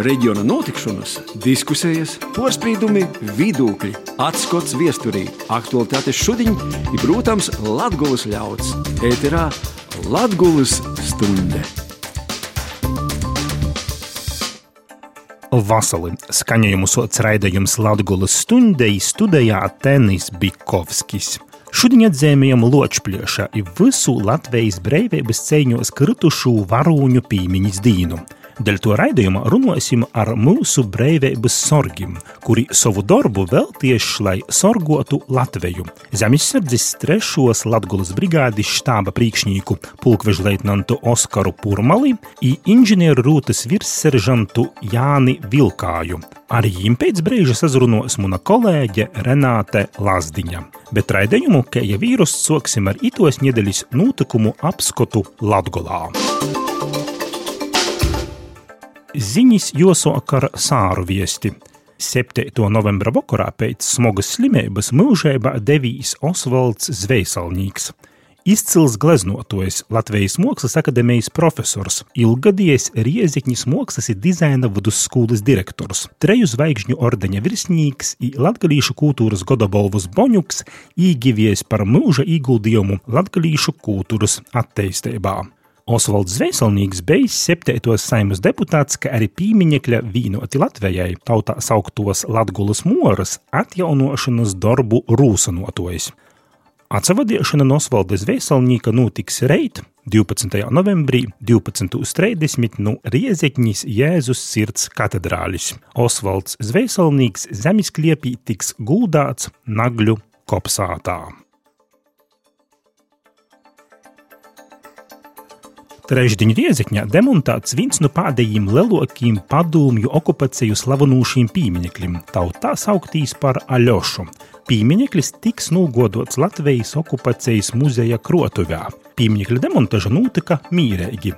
reģiona notikšanas, diskusijas, porcelāna, vidūkļi, atskats viesturī, aktuālitātes šodien ir, protams, Latvijas ļauds. Ēterā Latvijas stunde. Vasali skaņojumu sots raidījums Latvijas stundei studijā Tenis Bikovskis. Šodien atzīmējam Ločplieša i visu Latvijas breivības cīņos kritušu varūņu pīmiņas dīnu. Dēļ to raidījumā runāsim ar mūsu breivības sorgiem, kuri savu darbu veltieši, lai sorgotu Latviju. Zemesardzes trešos Latgulas brigādes štāba priekšnieku pulkveža leitnantu Oskaru Purmali i inženieru rūtas virsseržantu Jāni Vilkāju. Ar viņiem pēc brīža sazrunos mana kolēģe Renāte Lazdiņa. Bet raidījumu, kā jau vīrusu, soksim ar itos nedēļas notikumu apskatu Latgolā. Ziņas josok ar sāru viesti. 7. novembra vakarā pēc smagas slimības mūžībā devīs Osvalds Zvejsalnīgs. Izcils gleznotojs, Latvijas Mākslas akadēmijas profesors, ilgadējis Riezikņas mākslas un dizaina vidusskolas direktors, treju zvaigžņu ordeņa virsnīgs latgalīšu kultūras godabalvus Boņuks īgivies par mūža ieguldījumu latgalīšu kultūras attīstībā. Osvalds Zveselnīgs bijis 7. saimas deputāts, kā arī pīmiņekļa vīnoti Latvijai, tautā sauktos Latgulas moras atjaunošanas darbu rūsanotojs. Atsavadiešana no Osvalda Zveselnīka notiks reit 12. novembrī 12.30 no Riezekņas Jēzus sirds katedrālis. Osvalds Zveselnīks zemiskliepī tiks guldāts Nagļu kopsātā. Trešdiņu riezekņā demontēts viens no pēdējiem lielākajiem padomju okupāciju slavenūšiem pieminekļiem, tautā sauktīs par Aļošu. Piemineklis tiks nogodots Latvijas okupācijas muzeja Krotuvā. Pieminekļa demontaža notika mīrīgi.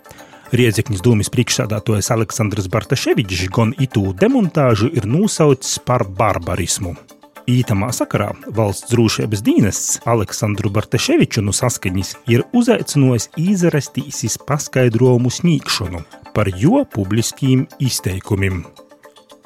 Riedzekņas dūmis priekšsādātājs Aleksandrs Bartaševičs gan itū demontāžu ir nosaucis par barbarismu. Ītamā sakarā valsts drošības dienests Aleksandru Bartaševiču no saskaņas ir uzaicinājis izrastīsis paskaidrojumu sniegšanu par jo publiskiem izteikumiem.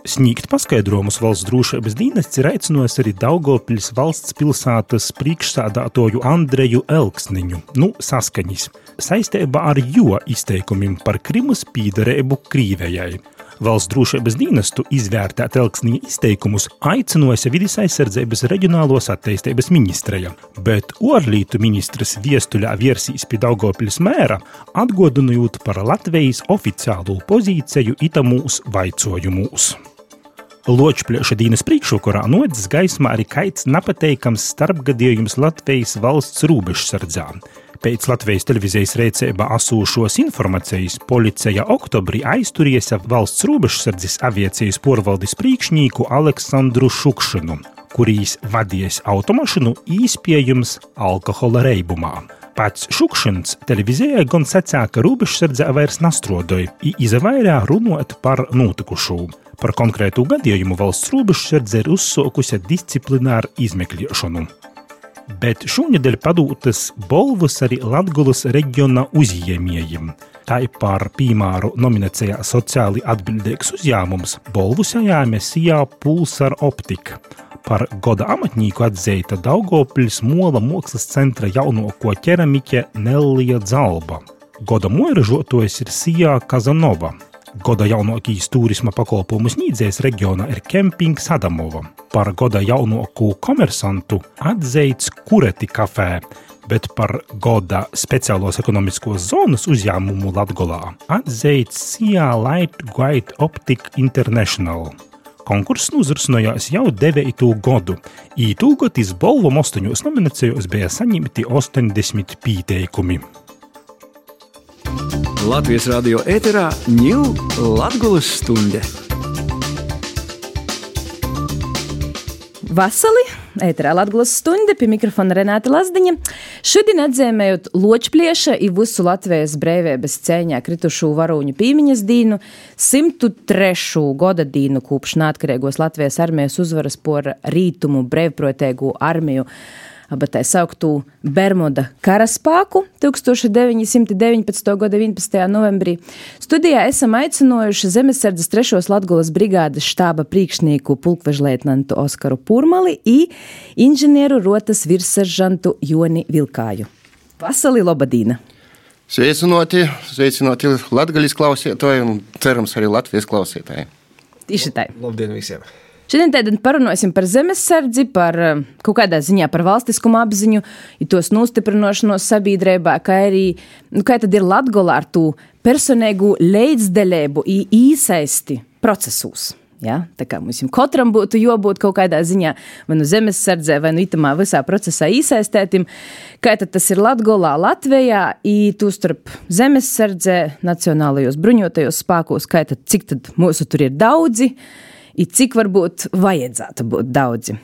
Sniegt paskaidrojumus valsts drošības dienests ir aicinājis arī Daugopils valsts pilsētas priekšsādātoju Andreju Elksniņu, nu saskaņas, saistībā ar jo izteikumiem par Krimas pīdarēbu Krīvējai – Valsts drošības dienestu izvērtēt Elksnija izteikumus aicinājusi Vides aizsardzības reģionālos attīstības ministreja, bet Orlītu ministrs viestuļā virsīs pie Daugopils mēra atgodinot par Latvijas oficiālo pozīciju itamūs vaicojumūs. Ločplieša dienas priekšrokurā nodzis gaismā arī kaits nepateikams starpgadījums Latvijas valsts robežsardzā. Pēc Latvijas televīzijas rēcībā asūšos informācijas policija oktobrī aizturiesa valsts robežsardzes aviācijas porvaldes priekšnieku Aleksandru Šukšanu, kurīs vadies automašīnu īspējams alkohola reibumā. Pats Šukšins televīzijai gan sacīja, ka robežsardze vairs nastrodoja, izvairā runāt par notikušo. Par konkrētu gadījumu valsts robežsardze ir uzsākusi disciplināru izmeklēšanu. Bet šonadēļ padūtas balvas arī Latvijas reģiona uzņēmējiem. Tā ir par piemēru nominācijā sociāli atbildīgs uzņēmums balvu sajāme Sijā Pulsar Optika. Par goda amatnieku atzīta Daugopils Mola mākslas centra jaunāko ķeramiķe Nellija Dzalba. Goda mūražotājs ir Sijā Kazanova. Goda jaunākais turisma pakalpojumu sniedzējs reģionā ir Kempings Adamova. Par goda jaunāko komersantu atzīts Kureti kafē, bet par goda speciālos ekonomiskos zonas uzņēmumu Latgolā atzīts Sijā Light Guide Optic International. Konkurss uzrunājās jau 9. gadu. Ītūgotis balvom 8 nominācijos bija saņemti 80 pieteikumi. Latvijas radio ēterā ņūl Latgulas stunde. Vasali, ēterā Latvijas stunde, pie mikrofona Renāta Lazdiņa. Šodien atzīmējot Ločplieša i visu Latvijas brīvības cēņā kritušu varoņu pīmiņas dīnu, 103. goda dīnu kopš neatkarīgos Latvijas armijas uzvaras por rītumu brīvprotēgu armiju aba tā sauktu Bermuda karaspāku 1919. gada 11. novembrī. Studijā esam aicinājuši Zemesardzes 3. Latgulas brigādes štāba priekšnieku pulkvežlietnantu Oskaru Purmali i inženieru rotas virsseržantu Joni Vilkāju. Vasali Lobadīna! Sveicināti, sveicināti Latvijas klausītāji un cerams arī Latvijas klausītāji. Tieši tā. Labdien visiem! Šodien tad parunāsim par zemesardzi, par eh, kaut kādā ziņā par valstiskumu apziņu, ja tos nostiprināšanos sabiedrībā, kā arī, nu, kā ir Latgolā ar tū personīgu leidzdeļēbu īsaisti procesos. Ja? Tā kā mums katram būtu jābūt kaut kādā ziņā, vai nu zemesardzē, vai nu itamā visā procesā iesaistētim. Kā tas ir Latvijā, Latvijā, tu starp zemesardzē, nacionālajos bruņotajos spēkos, kā tad, cik tad mūsu tur ir daudzi, cik varbūt vajadzētu būt daudzi.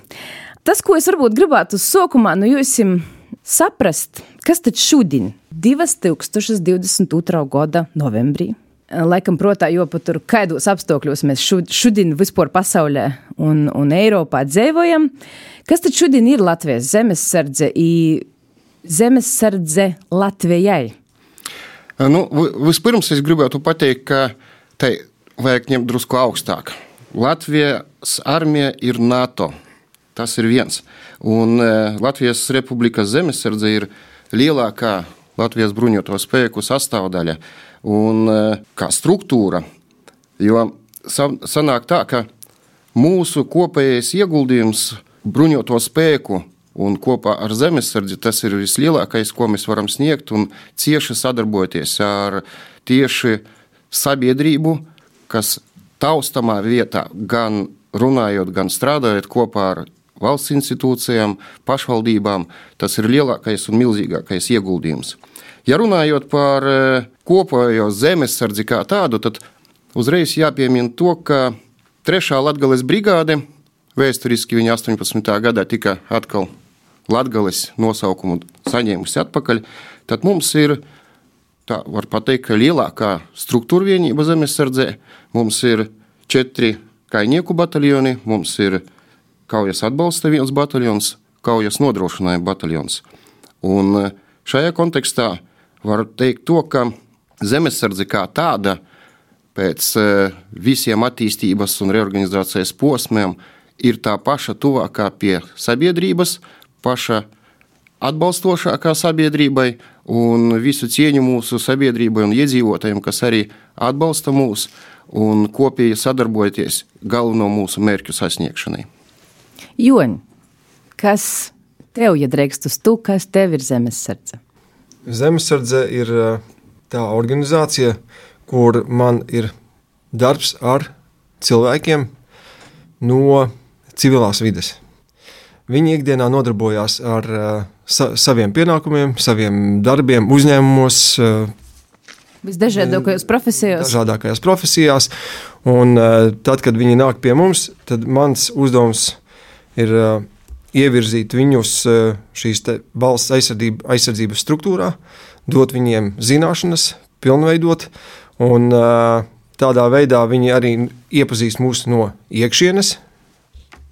Tas, ko es varbūt gribētu sākumā no nu jums saprast, kas tad šodien, 2022. gada novembrī, laikam, protā, jo pat tur kādos apstākļos mēs šodien vispār pasaulē un, un Eiropā dzīvojam. Kas tad šodien ir Latvijas zemesardze, zemesardze Latvijai? Nu, vispirms es gribētu pateikt, ka tai vajag ņemt drusku augstāk. Latvijas armija ir NATO. Tas ir viens. Un e, Latvijas Republikas zemesardze ir lielākā Latvijas bruņoto spēku sastāvdaļa un e, kā struktūra. Jo sanāk tā, ka mūsu kopējais ieguldījums bruņoto spēku un kopā ar zemesardzi tas ir vislielākais, ko mēs varam sniegt un cieši sadarboties ar tieši sabiedrību, kas taustamā vietā, gan runājot, gan strādājot kopā ar valsts institūcijām, pašvaldībām, tas ir lielākais un milzīgākais ieguldījums. Ja runājot par e, kopējo zemesardzi kā tādu, tad uzreiz jāpiemina to, ka trešā Latvijas brigāde vēsturiski viņa 18. gadā tika atkal Latvijas nosaukumu saņēmusi atpakaļ, tad mums ir tā var teikt, ka lielākā struktūra vienība zemesardzē. Mums ir četri kainieku bataljoni, mums ir kaujas atbalsta viens bataljons, kaujas nodrošinājuma bataljons. Un e, šajā kontekstā var teikt to, ka zemesardze kā tāda pēc e, visiem attīstības un reorganizācijas posmiem ir tā paša tuvākā pie sabiedrības, paša atbalstošākā sabiedrībai un visu cieņu mūsu sabiedrībai un iedzīvotājiem, kas arī atbalsta mūs un kopīgi sadarbojoties galveno mūsu mērķu sasniegšanai. Joņ, kas tev, ja drēkst uz tu, kas tev ir zemesardze? Zemesardze ir tā organizācija, kur man ir darbs ar cilvēkiem no civilās vides. Viņi ikdienā nodarbojās ar uh, sa saviem pienākumiem, saviem darbiem, uzņēmumos. Uh, Visdažādākajās profesijās. Dažādākajās profesijās. Un, uh, tad, kad viņi nāk pie mums, tad mans uzdevums ir ievirzīt viņus šīs valsts aizsardzība, aizsardzības struktūrā, dot viņiem zināšanas, pilnveidot. Un, tādā veidā viņi arī iepazīst mūs no iekšienes,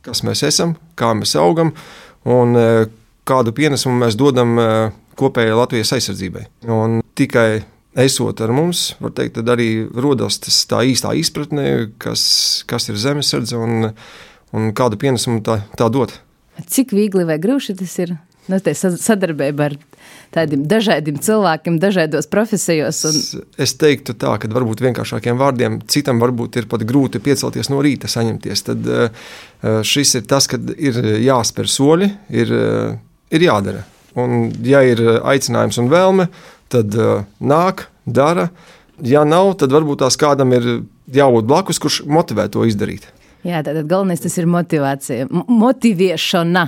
kas mēs esam, kā mēs augam un kādu pienesumu mēs dodam e, kopējai Latvijas aizsardzībai. Un tikai esot ar mums, var teikt, arī rodas tā īstā izpratne, kas, kas ir zemesardze un, un kādu pienesumu tā, tā dot. Cik viegli vai grūti tas ir? Nu, sadarbība ar tādiem dažādiem cilvēkiem, dažādos profesijos. Un... Es, teiktu, tā, ka varbūt vienkāršākiem vārdiem citam varbūt ir pat grūti piecelties no rīta, saņemties. Tad uh, šis ir tas, kad ir jāspēr soļi, ir, uh, ir jādara. Un, ja ir aicinājums un vēlme, tad uh, nāk, dara. Ja nav, tad varbūt tās kādam ir jābūt blakus, kurš motivē to izdarīt. Jā, tātad galvenais tas ir motivācija, motivēšana,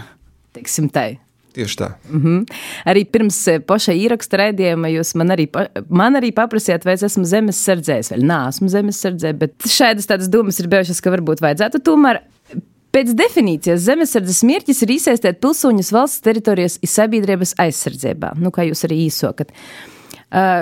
teiksim tā. Tieši tā. Mm -hmm. Arī pirms eh, paša ieraksta raidījuma jūs man arī, man arī paprasījāt, vai es esmu zemes sardzējs. Vēl neesmu zemes sardzē, bet šādas domas ir bijušas, ka varbūt vajadzētu tomēr. Pēc definīcijas zemesardzes mērķis ir iesaistīt pilsoņus valsts teritorijas un sabiedrības aizsardzībā, nu, kā jūs arī īsokat.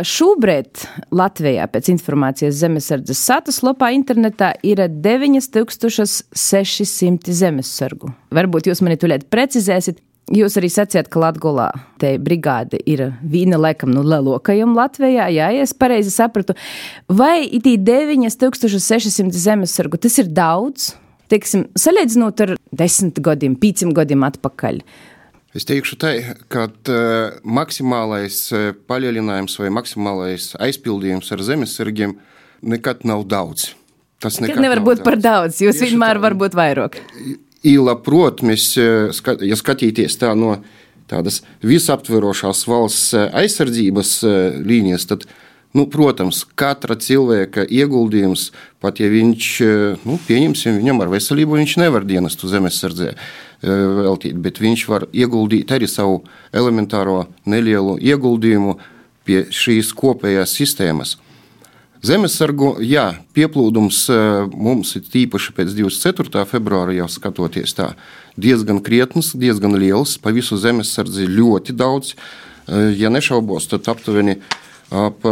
Šobrīd Latvijā pēc informācijas zemesardzes satas lapā internetā ir 9600 zemesargu. Varbūt jūs mani tulēt precizēsiet, Jūs arī sacījāt, ka Latvijā te brigāde ir viena laikam no lielākajiem Latvijā, jā, ja es pareizi sapratu. Vai itī 9600 zemesargu tas ir daudz? Teiksim, salīdzinot ar desmit gadiem, pieciem gadiem atpakaļ. Es teikšu, tā, ka uh, maksimālais uh, palielinājums vai maksimālais aizpildījums ar zemesargiem nekad nav daudz. Tas nekad nevar būt daudz. par daudz. Jūs Tieši vienmēr tā, var būt vairāk. Īla, protams, ja skatīties tā no tādas visaptverošās valsts aizsardzības līnijas, tad, nu, protams, katra cilvēka ieguldījums, pat ja viņš, nu, pieņemsim, viņam ar veselību viņš nevar dienestu zemesardzē veltīt, bet viņš var ieguldīt arī savu elementāro nelielu ieguldījumu pie šīs kopējās sistēmas. Zemesargu, jā, pieplūdums mums ir tīpaši pēc 24. februāra jau skatoties tā diezgan krietns, diezgan liels, pa visu zemesardzi ļoti daudz. Ja nešaubos, tad aptuveni ap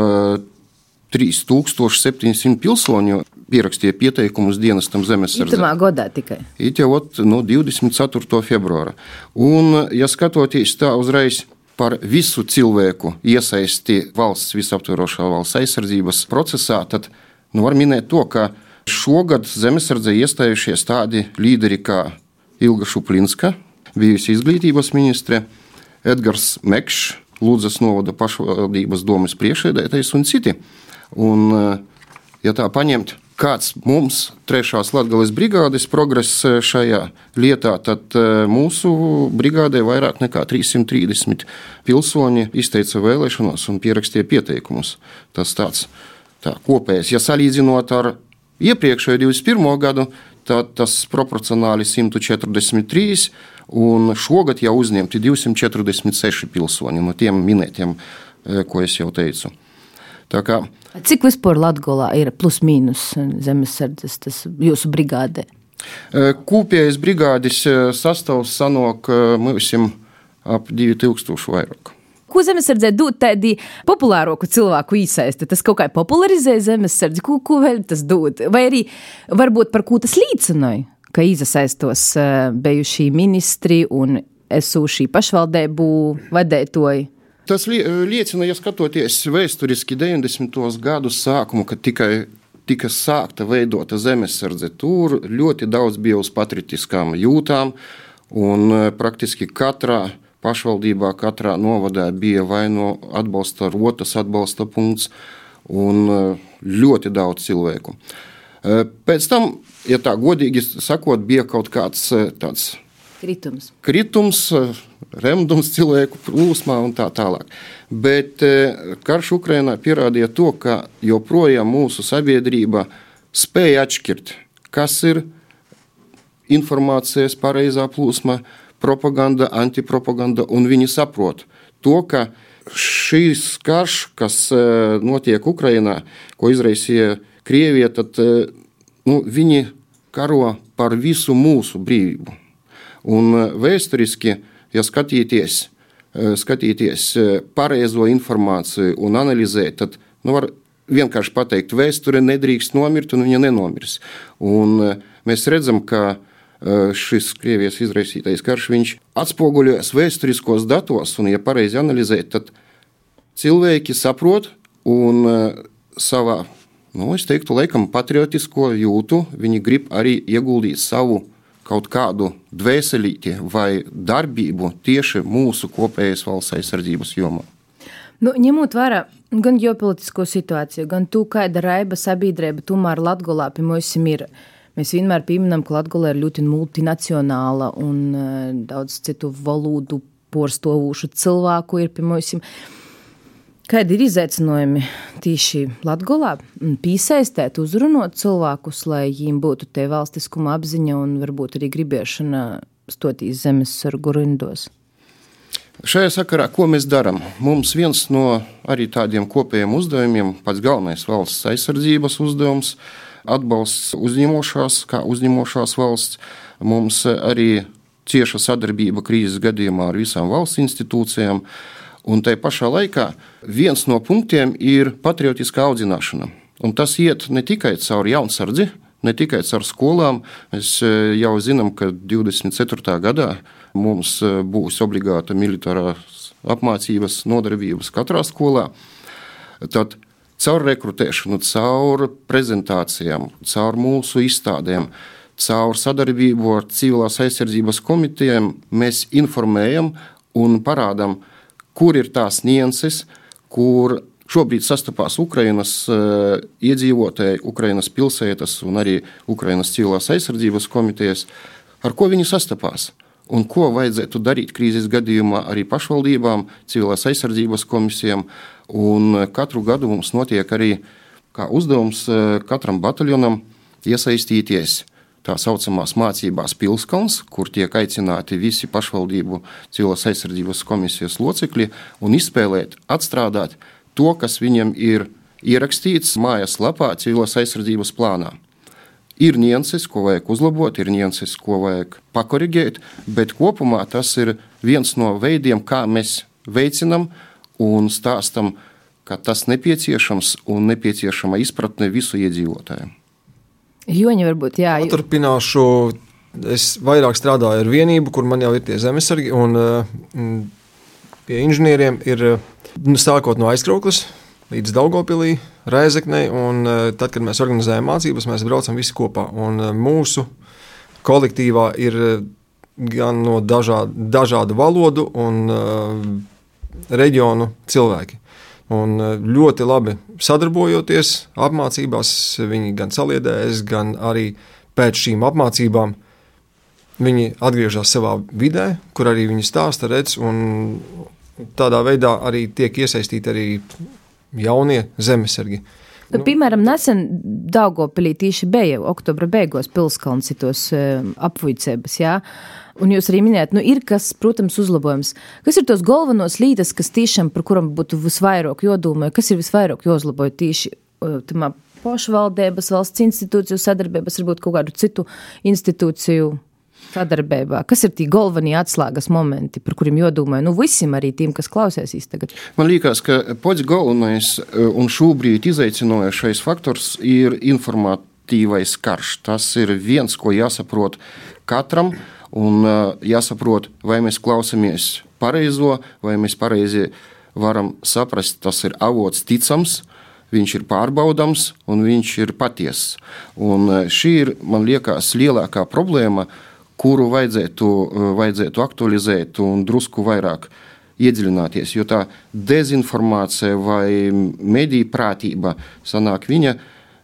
3700 pilsoņu pierakstīja pieteikumus dienestam zemesardzē. Itamā godā tikai. It jau no 24. februāra. Un, ja skatoties tā uzreiz par visu cilvēku iesaisti valsts visaptvarošā valsts aizsardzības procesā, tad nu, var minēt to, ka šogad zemesardzē iestājušies tādi līderi kā Ilga Šuplinska, bijusi izglītības ministre, Edgars Mekšs, Lūdzas novada pašvaldības domas priekšsēdētājs un citi. Un, ja tā paņemt kāds mums, trešās Latvijas brigādes progress eh, šajā lietā, tad eh, mūsu brigādē vairāk nekā 330 pilsoņi izteica vēlēšanos un pierakstīja pieteikumus. Tas tāds tā, kopējs. Ja salīdzinot ar iepriekšējo 21. gadu, tad tas proporcionāli 143, un šogad jau uzņemti 246 pilsoņi no tiem minētiem, eh, ko es jau teicu. Kā, Cik vispār Latvijā ir plus-mínus zemesardzes jūsu brigādē? Kopējais brigādes sastāvs sanāk mums ap 2000 vairāk. Ko zemesardze dod tādu populārāku cilvēku īsaisti? Tas kaut kā popularizē zemesardzi, ko, ko vēl tas dod? Vai arī varbūt par ko tas līdzināja, ka iesaistos bijušie ministri un esošī pašvaldību vadētoji? Tas liecina, ja skatoties vēsturiski 90. gadu sākumu, kad tikai tika sākta veidota zemesardze. Tur ļoti daudz bija uz patriotiskām jūtām, un e, praktiski katrā pašvaldībā, katrā novadā bija vai no atbalsta rotas, atbalsta punkts, un ļoti daudz cilvēku. E, pēc tam, ja tā godīgi sakot, bija kaut kāds tāds Kritums. Kritums, remdums cilvēku plūsmā un tā tālāk. Bet karš Ukrainā pierādīja to, ka joprojām mūsu sabiedrība spēja atšķirt, kas ir informācijas pareizā plūsma, propaganda, antipropaganda, un viņi saprot to, ka šīs karš, kas notiek Ukrainā, ko izraisīja Krievija, tad e, nu, viņi karo par visu mūsu brīvību. Un e, vēsturiski, ja skatīties, e, skatīties pareizo informāciju un analizēt, tad nu, var vienkārši pateikt, vēsture nedrīkst nomirt, un viņa nenomirs. Un mēs redzam, ka šis Krievijas izraisītais karš atspoguļojas vēsturiskos datos, un, ja pareizi analizēt, tad cilvēki saprot un savā, nu, es teiktu, laikam, patriotisko jūtu, viņi grib arī ieguldīt savu kaut kādu dvēselīti vai darbību tieši mūsu kopējas valsts aizsardzības jomā. Nu, ņemot vērā gan ģeopolitisko situāciju, gan to, kāda raiba sabiedrība tomēr Latvijā pie mums ir. Mēs vienmēr pieminam, ka Latvija ir ļoti multinacionāla un uh, daudz citu valodu porstovušu cilvēku ir pie mums. Kādi ir izaicinājumi tieši Latvijā? Piesaistīt, uzrunāt cilvēkus, lai viņiem būtu te valstiskuma apziņa un varbūt arī gribēšana stotīs zemes sargu rindos. Šajā sakarā, ko mēs darām? Mums viens no tādiem kopējiem uzdevumiem, pats galvenais valsts aizsardzības uzdevums, atbalsts uzņemošās, kā uzņemošās valsts. Mums arī cieša sadarbība krīzes gadījumā ar visām valsts institūcijām. Un tai pašā laikā viens no punktiem ir patriotiskā audzināšana. Un tas iet ne tikai caur jaunsardzi, ne tikai caur skolām. Mēs e, jau zinām, ka 24. gadā mums eh, būs obligāta militārās apmācības nodarbības katrā skolā. Tad caur rekrutēšanu, caur prezentācijām, caur mūsu izstādēm, caur sadarbību ar civilās aizsardzības komitejiem mēs informējam un parādām, kur ir tās nianses, kur Šobrīd sastapās Ukrainas uh, iedzīvotāji, Ukrainas pilsētas un arī Ukrainas civilās aizsardzības komitejas. Ar ko viņi sastapās? Un ko vajadzētu darīt krīzes gadījumā arī pašvaldībām, civilās aizsardzības komisijām. Un katru gadu mums notiek arī uzdevums uh, katram bataljonam iesaistīties tā saucamās mācībās Pilskalns, kur tiek aicināti visi pašvaldību civilās aizsardzības komisijas locekļi un izspēlēt, atstrādāt to, kas viņam ir ierakstīts mājaslapā civilās aizsardzības plānā. Ir nianses, ko vajag uzlabot, ir nianses, ko vajag pakorrigēt, bet kopumā tas ir viens no veidiem, kā mēs veicinām un stāstam, ka tas nepieciešams un nepieciešama izpratne visu iedzīvotāju. Joņi varbūt, jā. Turpināšu. Es vairāk strādāju ar vienību, kur man jau ir tie zemesargi, un uh, pie inženieriem ir uh, Nu, sākot no aizkrauklas līdz Daugopilī, Reizeknei, un e, tad, kad mēs organizējam mācības, mēs braucam visi kopā. Un mūsu kolektīvā ir gan no dažādu, dažādu valodu un reģionu cilvēki. Un ļoti labi sadarbojoties apmācībās, viņi gan saliedējas, gan arī pēc šīm apmācībām viņi atgriežas savā vidē, kur arī viņi stāsta, redz, un tādā veidā arī tiek iesaistīti arī jaunie zemesargi. Nu, nu, piemēram, nesen Daugopilī tieši bija oktobra beigās pilskalns tos uh, apvuicības, jā. Un jūs arī minējāt, nu ir kas, protams, uzlabojums. Kas ir tos galvenos lītas, kas tiešām, par kuram būtu visvairāk jodomē, kas ir visvairāk jozlaboja tieši uh, tamā pašvaldības, valsts institūciju sadarbības, varbūt kaut kādu citu institūciju sadarbībā? Kas ir tie galvenie atslēgas momenti, par kuriem jodomāju nu, visiem, arī tiem, kas klausēsīs tagad? Man liekas, ka pats galvenais eh, un šobrīd izaicinošais faktors ir informatīvais karš. Tas ir viens, ko jāsaprot katram, un jāsaprot, vai mēs klausāmies pareizo, vai mēs pareizi varam saprast, tas ir avots ticams viņš ir pārbaudāms un viņš ir patiess. Un šī ir, man liekas, lielākā problēma, kuru vajadzētu, vajadzētu aktualizēt un drusku vairāk iedziļināties. Jo tā dezinformācija vai mediju prātība sanāk viņa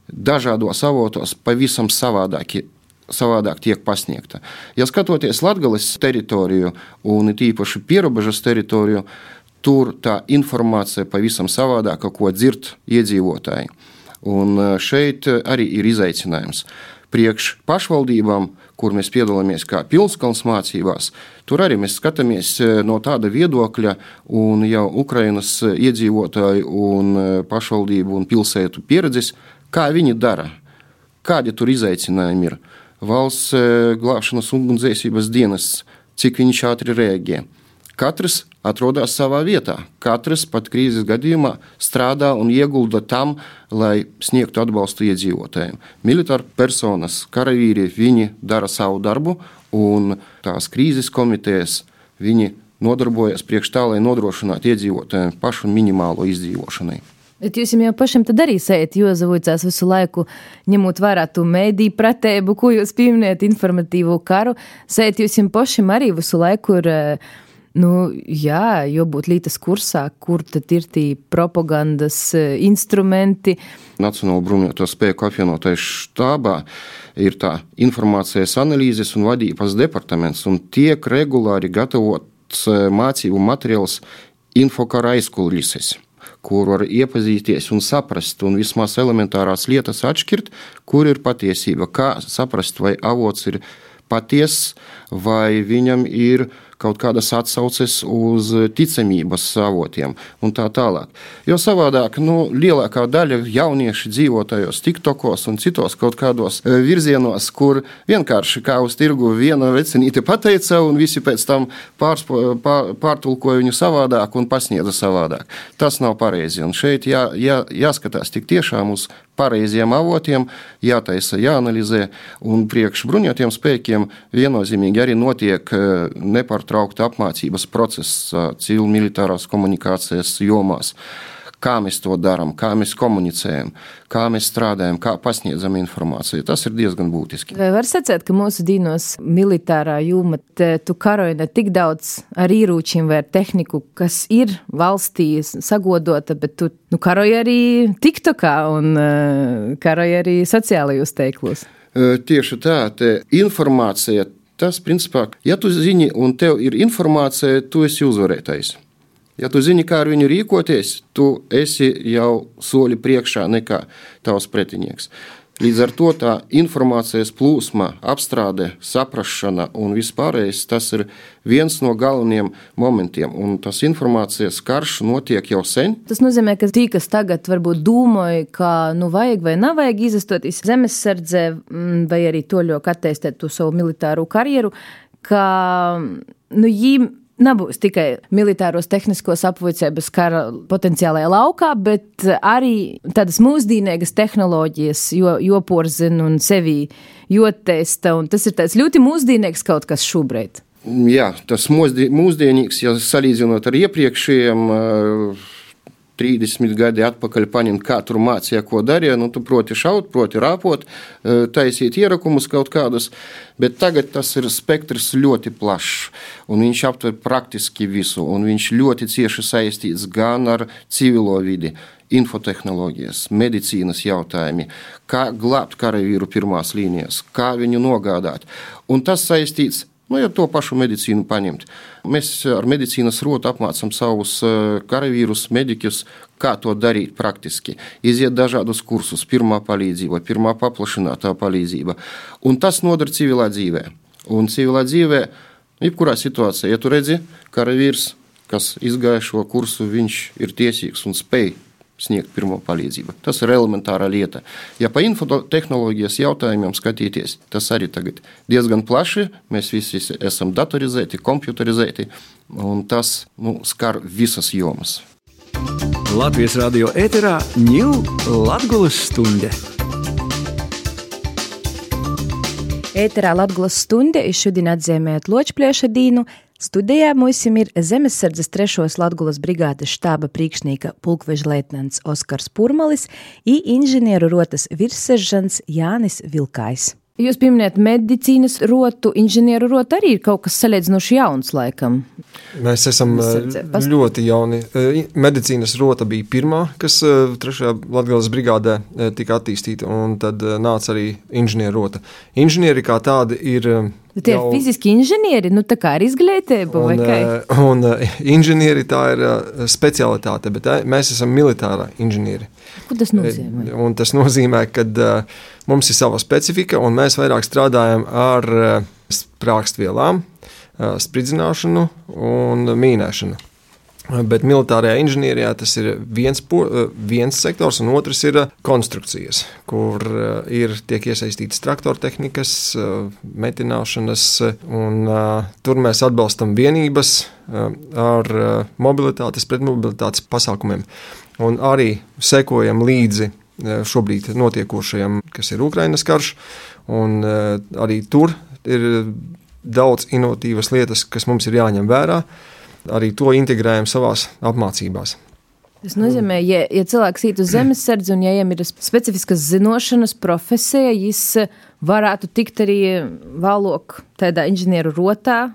dažādos avotos pavisam savādāk. Savādāk tiek pasniegta. Ja skatoties Latvijas teritoriju un tīpaši pierobežas teritoriju, tur tā informācija pavisam savādāka, ko dzird iedzīvotāji. Un eh, šeit arī ir izaicinājums. Priekš pašvaldībām kur mēs piedalāmies kā pilskalns mācībās, tur arī mēs skatāmies e, no tāda viedokļa, un jau Ukrainas iedzīvotāju un e, pašvaldību un pilsētu pieredzes, kā viņi dara, kādi tur izaicinājumi ir. Valsts e, glābšanas ugunsdzēsības dienests, cik viņš ātri rēģē. Katrs atrodas savā vietā. Katrs pat krīzes gadījumā strādā un iegulda tam, lai sniegtu atbalstu iedzīvotājiem. Militāri personas, karavīri, viņi dara savu darbu, un tās krīzes komitejas viņi nodarbojas priekš tā, lai nodrošinātu iedzīvotājiem pašu minimālo izdzīvošanai. Bet jūs jau pašam tad arī sējat Jozavicās visu laiku, ņemot vērā to mēdīju pratību, ko jūs pieminējat, informatīvo karu. Sējat jūs jau pašam arī visu laiku ir uh, Nu, jā, jābūt lītas kursā, kur tad ir tie propagandas e, instrumenti. Nacionālo bruņoto spēku apvienotais štābā ir tā informācijas analīzes un vadības departaments, un tiek regulāri gatavots e, mācību materiāls infokara aizkulises kur var iepazīties un saprast, un vismaz elementārās lietas atšķirt, kur ir patiesība, kā saprast, vai avots ir patiess, vai viņam ir kaut kādas atsauces uz ticamības avotiem un tā tālāk. Jo savādāk, nu, lielākā daļa jaunieši dzīvo tajos TikTokos un citos kaut kādos e, virzienos, kur vienkārši kā uz tirgu viena vecinīte pateica, un visi pēc tam pārspo, pār, pārtulkoja viņu savādāk un pasniedza savādāk. Tas nav pareizi. Un šeit jā, jā, jāskatās tik tiešām uz pareiziem avotiem, jātaisa, jāanalizē. Un priekš bruņotiem spēkiem viennozīmīgi arī notiek e, nepārtraukta apmācības process civil-militārās komunikācijas jomās kā mēs to darām, kā mēs komunicējam, kā mēs strādājam, kā pasniedzam informāciju. Tas ir diezgan būtiski. Vai var sacīt, ka mūsu dīnos militārā jūma tu karoji ne tik daudz ar ieročiem vai ar tehniku, kas ir valstī sagodota, bet tu nu, karoji arī TikTokā un uh, karoji arī sociālajos teiklos? Tieši tā, informācija. Tas, principā, ja tu zini, un tev ir informācija, tu esi uzvarētājs. Ja tu zini, kā ar viņu rīkoties, tu esi jau soli priekšā nekā tavs pretinieks. Līdz ar to tā informācijas plūsma, apstrāde, saprāšana un vispārējais tas ir viens no galvenajiem momentiem. Un tas informācijas karš notiek jau sen. Tas nozīmē, ka tie, kas tagad varbūt domāja, ka nu vajag vai nav vajag izastoties zemesardzē, mm, vai arī toļok attīstīt to savu militāro karjeru, ka nu, viņi nebūs tikai militāros tehniskos apvuicības kara potenciālajā laukā, bet arī tādas mūsdienīgas tehnoloģijas, jo, jo porzina un sevi jotēsta. Tas ir ļoti mūsdienīgs kaut kas šobrīd. Jā, tas mūsdienīgs, ja salīdzinot ar iepriekšējiem. Uh 30 gadi atpakaļ paņemt, kā tur mācīja, ko darīja. Nu, tu proti šaut, proti rāpot, e, taisīt ierakumus kaut kādus, bet tagad tas ir spektrs ļoti plašs, viņš aptver praktiski visu, un viņš ļoti cieši saistīts gan ar civilo vidi, infotehnoloģijas, medicīnas jautājumi, kā glābt karavīru pirmās līnijas, kā viņu nogādāt. Un tas saistīts Nu, ja to pašu medicīnu paņemt, mēs ar medicīnas rotu apmācām savus eh, karavīrus, mediķus, kā to darīt praktiski. Iziet dažādus kursus, pirmā palīdzība, pirmā paplašinātā palīdzība. Un tas noder civilā dzīvē. Un civilā dzīvē, jebkurā situācijā, ja tu redzi, karavīrs, kas izgāja šo kursu, viņš ir tiesīgs un spēj sniegt pirmo palīdzību. Tas ir elementāra lieta. Ja pa infotehnoloģijas jautājumiem skatīties, tas arī tagad diezgan plaši. Mēs visi esam datorizēti, komputerizēti, un tas nu, skar visas jomas. Latvijas radio ēterā ņūl Latgulas stunde. Ēterā Latgulas stunde ir šodien atzīmēt Ločplieša dīnu, Studijā mums ir Zemesardzes 3. Latvijas brigādes štāba priekšnieka pulkveža leitnants Oskars Purmalis un inženieru rotas virsseržants Jānis Vilkājs. Jūs pieminējat medicīnas rotu, inženieru rotu arī ir kaut kas salīdzinoši jauns laikam. Mēs esam Past... ļoti jauni. Medicīnas rota bija pirmā, kas trešajā Latvijas brigādē tika attīstīta, un tad nāca arī inženieru rota. Inženieri kā tādi ir Nu, tie ir fiziski inženieri, nu tā kā ir izglītība. Un, un, inženieri tā ir specialitāte, bet mēs esam militāra inženieri. Ko tas nozīmē? Un tas nozīmē, ka uh, mums ir sava specifika, un mēs vairāk strādājam ar uh, sprākstvielām, uh, spridzināšanu un mīnēšanu. Bet militārajā inženierijā tas ir viens, po, viens sektors, un otrs ir konstrukcijas, kur ir tiek iesaistītas traktortehnikas, metināšanas, un tur mēs atbalstam vienības ar mobilitātes, pretmobilitātes pasākumiem. Un arī sekojam līdzi šobrīd notiekošajam, kas ir Ukrainas karš, un arī tur ir daudz inovatīvas lietas, kas mums ir jāņem vērā arī to integrējam savā apmācībās. Tas nozīmē, ja, ja cilvēks iet uz zemesardzi un ja viņam ir specifiskas zināšanas, profesija, viņš varētu tikt arī vēlāk tādā inženieru rotā,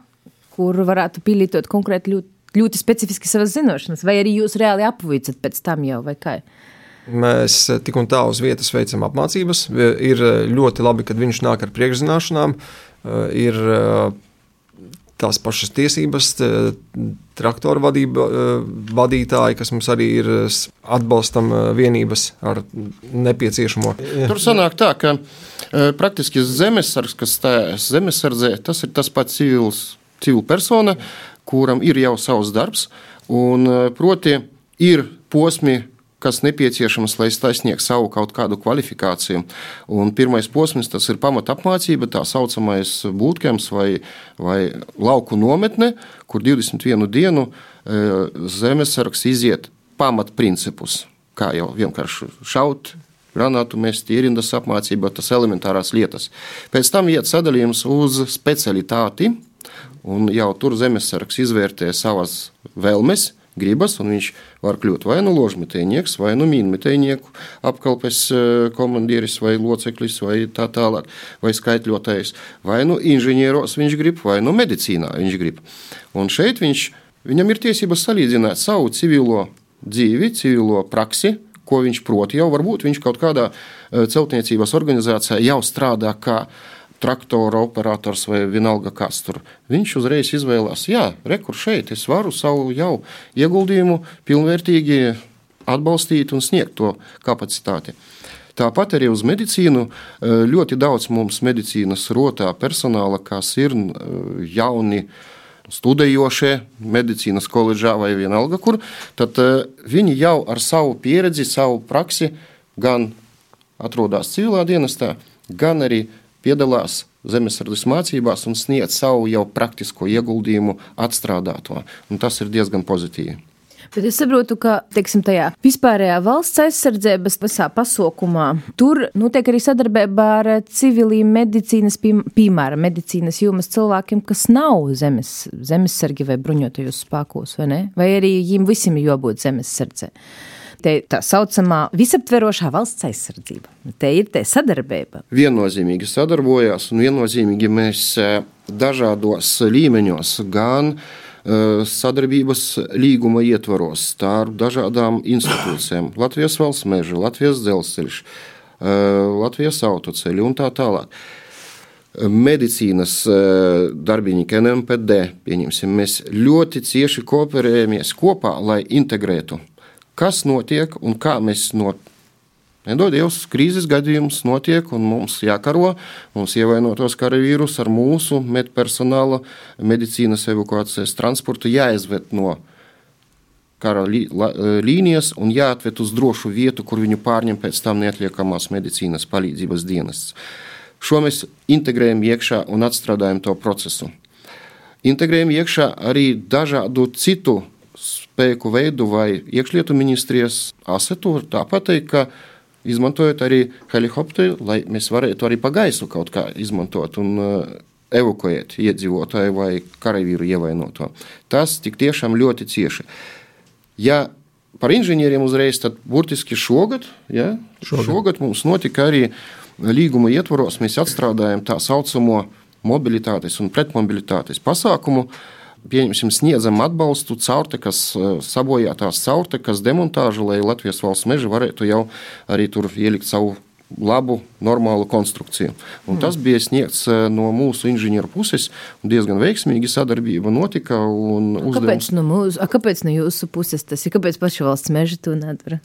kur varētu pielietot konkrēti ļoti, ļoti specifiski savas zināšanas, vai arī jūs reāli apvīcat pēc tam jau vai kā. Mēs tik un tā uz vietas veicam apmācības. Ir ļoti labi, kad viņš nāk ar priekšzināšanām. Ir tās pašas tiesības, traktoru vadība, vadītāji, kas mums arī ir atbalstam vienības ar nepieciešamo. Tur sanāk tā, ka praktiski zemesargs, kas stājas zemesardzē, tas ir tas pats civils civila persona, kuram ir jau savs darbs, un proti ir posmi, kas nepieciešams, lai sasniegtu savu kaut kādu kvalifikāciju. Un pirmais posms tas ir pamata apmācība, tā saucamais būtkems vai, vai lauku nometne, kur 21 dienu zemesargs iziet pamatprincipus, kā jau vienkārši šaut, granātu mest, ierindas apmācība, tas elementārās lietas. Pēc tam iet sadalījums uz specialitāti, un jau tur zemesargs izvērtē savas vēlmes, gribas, un viņš var kļūt vai nu ložmetējnieks, vai nu mīnmetējnieku apkalpes e, komandieris vai loceklis, vai tā tālāk, vai skaitļotājs, vai nu inženieros viņš grib, vai nu medicīnā viņš grib. Un šeit viņš, viņam ir tiesības salīdzināt savu civilo dzīvi, civilo praksi, ko viņš prot jau, varbūt viņš kaut kādā e, celtniecības organizācijā jau strādā kā traktora operators vai vienalga kas tur. Viņš uzreiz izvēlējās, jā, rekur šeit es varu savu jau ieguldījumu pilnvērtīgi atbalstīt un sniegt to kapacitāti. Tāpat arī uz medicīnu ļoti daudz mums medicīnas rotā personāla, kas ir jauni studējošie medicīnas koledžā vai vienalga kur, tad viņi jau ar savu pieredzi, savu praksi gan atrodas civilā dienestā, gan arī piedalās zemesardzes mācībās un sniedz savu jau praktisko ieguldījumu atstrādāto. Un tas ir diezgan pozitīvi. Bet es saprotu, ka teiksim, tajā vispārējā valsts aizsardzības visā pasaukumā tur notiek arī sadarbība ar civiliem medicīnas, piemēram, medicīnas jomas cilvēkiem, kas nav zemes, zemesargi vai bruņotajos spēkos, vai ne? Vai arī viņiem visiem jābūt zemesardzei te tā saucamā visaptverošā valsts aizsardzība. Te ir te sadarbība. Viennozīmīgi sadarbojās un viennozīmīgi mēs e, dažādos līmeņos gan e, sadarbības līguma ietvaros starp dažādām institūcijām - Latvijas valsts meža, Latvijas dzelzceļš, e, Latvijas autoceļi un tā tālāk medicīnas darbinieki, NMPD, mēs ļoti cieši kooperējamies kopā, lai integrētu kas notiek un kā mēs no Nedod Dievs, krīzes gadījums notiek, un mums jākaro. Mums ievainotos karavīrus ar mūsu medpersonāla, medicīnas evakuācijas transportu jāizved no kara līnijas un jāatved uz drošu vietu, kur viņu pārņem pēc tam neatliekamās medicīnas palīdzības dienests. Šo mēs integrējam iekšā un atstrādājam to procesu. Integrējam iekšā arī dažādu citu spēku veidu vai iekšlietu ministrijas asetu. Tāpat teikt, ka izmantojot arī helikopteru, lai mēs varētu arī pa gaisu kaut kā izmantot un uh, evakuēt iedzīvotāju vai karavīru ievainoto. Tas tik tiešām ļoti cieši. Ja par inženieriem uzreiz, tad burtiski šogad, ja, šogad. šogad mums notika arī līguma ietvaros, mēs atstrādājam tā saucamo mobilitātes un pretmobilitātes pasākumu. Uh, pieņemsim, sniedzam atbalstu caurtekas, eh, sabojātās caurtekas demontāžu, lai Latvijas valsts meži varētu jau arī tur ielikt savu labu, normālu konstrukciju. Un tas bija sniegts eh, no mūsu inženieru puses, un diezgan veiksmīgi sadarbība notika. Uzdevums... Kāpēc, no mūsu, kāpēc no jūsu puses tas ir? Kāpēc paši valsts meži to nedara?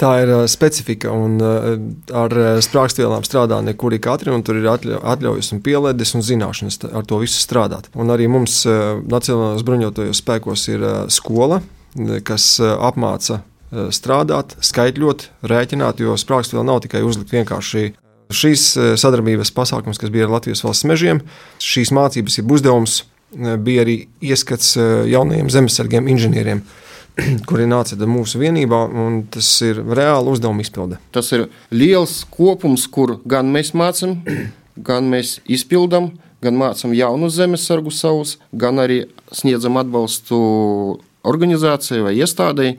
Tā ir uh, specifika, un uh, ar uh, sprāgstvielām strādā nekuri katri, un tur ir atļau, atļaujas un pielēdes un zināšanas ar to visu strādāt. Un arī mums uh, Nacionālajos bruņotajos spēkos ir uh, skola, kas uh, apmāca uh, strādāt, skaitļot, rēķināt, jo sprāgstviela nav tikai uzlikt vienkārši šīs sadarbības pasākums, kas bija ar Latvijas valsts mežiem. Šīs mācības ir uzdevums, bija arī ieskats jaunajiem zemesargiem, inženieriem kuri nāca mūsu vienībā, un tas ir reāli uzdevuma izpilde. Tas ir liels kopums, kur gan mēs mācām, gan mēs izpildām, gan mācām jaunus zemesargus savus, gan arī sniedzam atbalstu organizācijai vai iestādēji.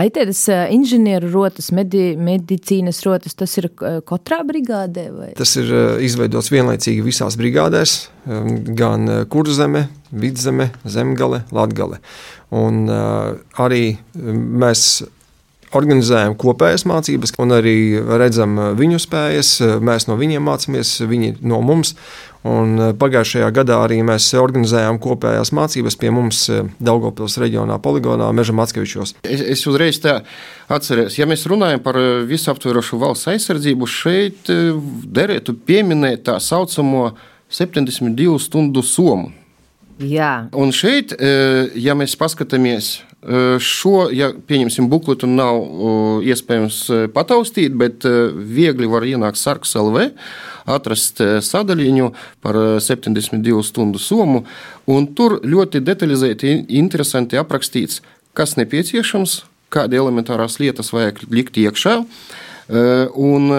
Aitēdas inženieru rotas, medi, medicīnas rotas, tas ir katrā brigādē? Vai? Tas ir izveidots vienlaicīgi visās brigādēs, gan kurzeme, vidzeme, zemgale, latgale. Un arī mēs organizējam kopējas mācības, un arī redzam viņu spējas. Mēs no viņiem mācāmies, viņi no mums. Un pagājušajā gadā arī mēs organizējām kopējās mācības pie mums Daugopils reģionā, poligonā, Meža Matskevičos. Es, es uzreiz tā atceros, ja mēs runājam par visaptverošu valsts aizsardzību, šeit derētu pieminēt tā saucamo 72 stundu somu Jā, Un šeit, ja mēs paskatāmies šo, ja pieņemsim bukletu, nav iespējams pataustīt, bet viegli var ienākt sarks LV, atrast sadaļiņu par e, 72 stundu somu, un tur ļoti detalizēti, interesanti aprakstīts, kas nepieciešams, kādi elementārās lietas vajag likt iekšā, un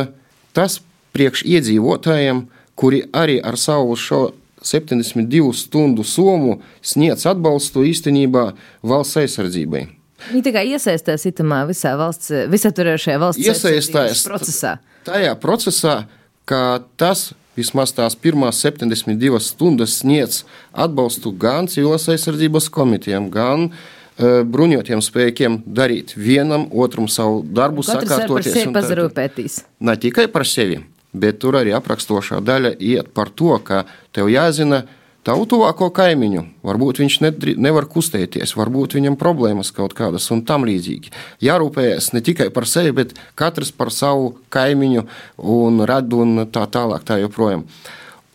tas priekš iedzīvotājiem, kuri arī ar savu šo 72 stundu somu sniedz atbalstu īstenībā valsts aizsardzībai. viņi tikai iesaistās itamā visā valsts, visaturošajā valsts Iesaistās procesā. tajā procesā, ka tas vismaz tās pirmās 72 stundas sniedz atbalstu gan civilās aizsardzības komitejām, gan uh, bruņotiem spēkiem darīt vienam otram savu darbu, Katrs sakārtoties. un tā- pazarūpētīs. ne tikai par sevi, bet tur arī aprakstošā daļa iet par to, ka tev jāzina tavu tuvāko kaimiņu. Varbūt viņš nedri- nevar kustēties, varbūt viņam problēmas kaut kādas un tam līdzīgi. Jārūpējas ne tikai par sevi, bet katrs par savu kaimiņu un radu un tā tālāk. Tā joprojām.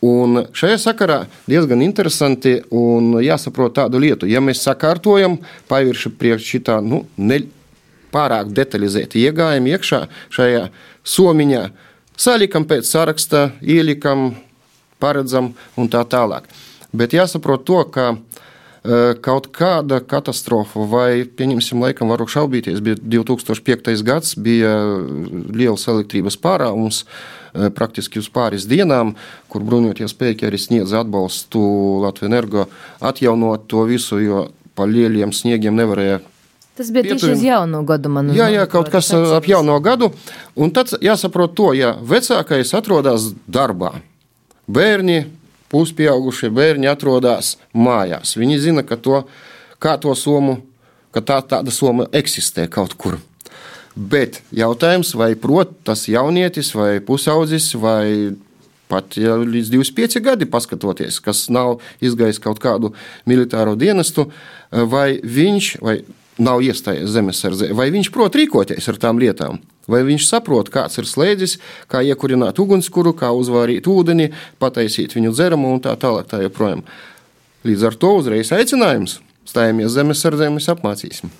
Un šajā sakarā diezgan interesanti un jāsaprot tādu lietu. Ja mēs sakārtojam pavirši priekš šitā nu, ne, pārāk detalizēti iegājam iekšā šajā somiņā, salikam pēc saraksta, ielikam, paredzam un tā tālāk. Bet jāsaprot to, ka e, kaut kāda katastrofa, vai, pieņemsim, laikam, varu šaubīties, bija 2005. gads, bija liels elektrības pārāvums, e, praktiski uz pāris dienām, kur bruņotie spēki arī sniedz atbalstu Latvijas energo atjaunot to visu, jo pa lieliem sniegiem nevarēja Tas bija tieši Pietuvina. uz jauno gadu. Man, Jā, jā, kaut manuprāt, kas ap jauno gadu. Un tad jāsaprot to, ja vecākais atrodas darbā, bērni, puspieaugušie bērni atrodas mājās. Viņi zina, ka to, kā to somu, ka tā, tāda soma eksistē kaut kur. Bet jautājums, vai prot tas jaunietis, vai pusaudzis, vai pat ja līdz 25 gadi paskatoties, kas nav izgājis kaut kādu militāro dienestu, vai viņš vai nav iestājies zemesardzē, vai viņš prot rīkoties ar tām lietām. Vai viņš saprot, kāds ir slēdzis, kā iekurināt ugunskura, kā uzvārīt ūdeni, pataisīt viņu dzeramu un tā tālāk. Tā joprojām. Līdz ar to uzreiz aicinājums stājamies zemesardzē, mēs apmācīsim.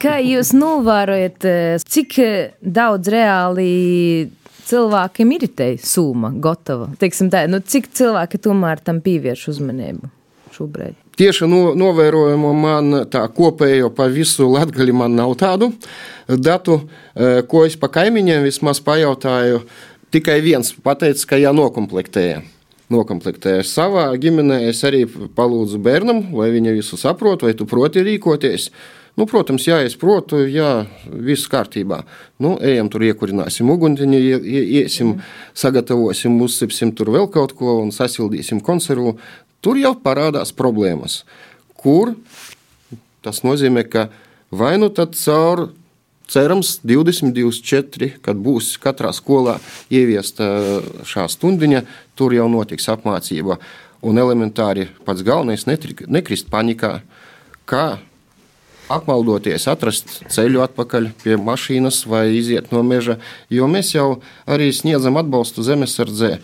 Kā jūs novērojat, cik daudz reāli cilvēkiem ir te summa gatava? Teiksim tā, nu, cik cilvēki tomēr tam pievērš uzmanību šobrīd? Tieši no, novērojamo man tā kopējo pa visu Latviju man nav tādu datu, eh, ko es pa kaimiņiem vismaz pajautāju. Tikai viens pateica, ka jānokomplektēja. Nokomplektēju savā ģimenē, es arī palūdzu bērnam, lai viņa visu saprot, vai tu proti rīkoties. Nu, protams, jā, es protu, jā, viss kārtībā. Nu, ejam tur, iekurināsim uguni, iesim, sagatavosim, uzsipsim tur vēl kaut ko un sasildīsim konservu. Tur jau parādās problēmas, kur tas nozīmē, ka vai nu tad caur cerams 2024, kad būs katrā skolā ieviesta šā stundiņa, tur jau notiks apmācība. Un elementāri pats galvenais nekrist panikā, kā apmaldoties, atrast ceļu atpakaļ pie mašīnas vai iziet no meža, jo mēs jau arī sniedzam atbalstu zemesardzē.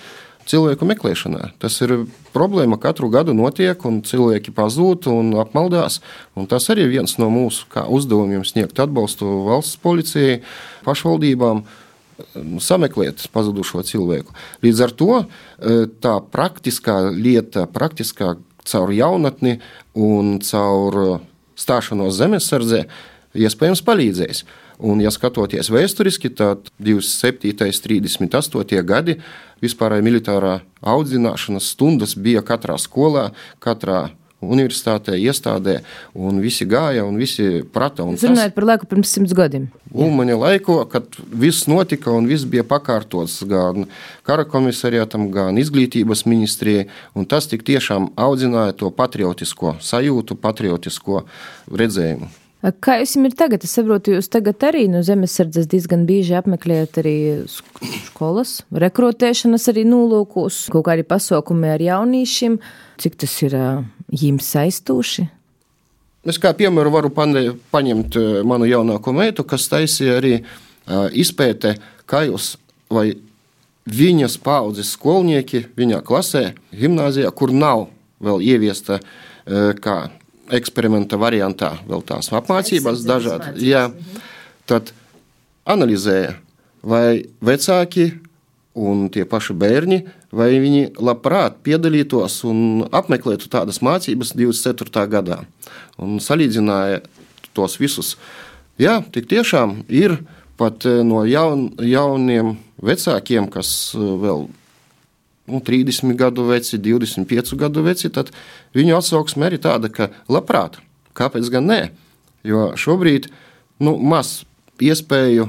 Cilvēku meklēšanā. Tas ir problēma, katru gadu notiek, un cilvēki pazūd un apmaldās. Un tas arī ir viens no mūsu uzdevumiem sniegt atbalstu valsts policijai, pašvaldībām, sameklēt pazudušo cilvēku. Līdz ar to eh, tā praktiskā lieta, praktiskā caur jaunatni un caur eh, stāšanos zemesardzē, iespējams, palīdzēs. Un, ja skatoties vēsturiski, tad 27. un 38. gadi vispārējā militārā audzināšanas stundas bija katrā skolā, katrā universitātē, iestādē, un visi gāja un visi prata. Jūs runājat par laiku pirms simts gadiem. Ulmaņa laiko, kad viss notika un viss bija pakārtots gan kara komisariātam, gan izglītības ministrijai, un tas tik tiešām audzināja to patriotisko sajūtu, patriotisko redzējumu. Kā jums ir tagad? Es saprotu, jūs tagad arī no zemesardzes diezgan bieži apmeklējat arī sk- skolas, rekrutēšanas arī nolūkos, kaut kādi pasaukumi ar jauniešiem. Cik tas ir jums saistoši? Es kā piemēru varu paņemt manu jaunāko meitu, kas taisīja arī izpēte, kā jūs vai viņas paudzes skolnieki viņā klasē, gimnājā, kur nav vēl ieviesta kā eksperimenta variantā, vēl tās apmācības dažādas. Jā, tad analizēja, vai vecāki un tie paši bērni, vai viņi labprāt piedalītos un apmeklētu tādas mācības 24. gadā. Un salīdzināja tos visus. Jā, tik tiešām ir pat no jaun, jauniem vecākiem, kas vēl nu, 30 gadu veci, 25 gadu veci, tad viņu atsauksme arī tāda, ka labprāt, kāpēc gan nē? Jo šobrīd nu, maz iespēju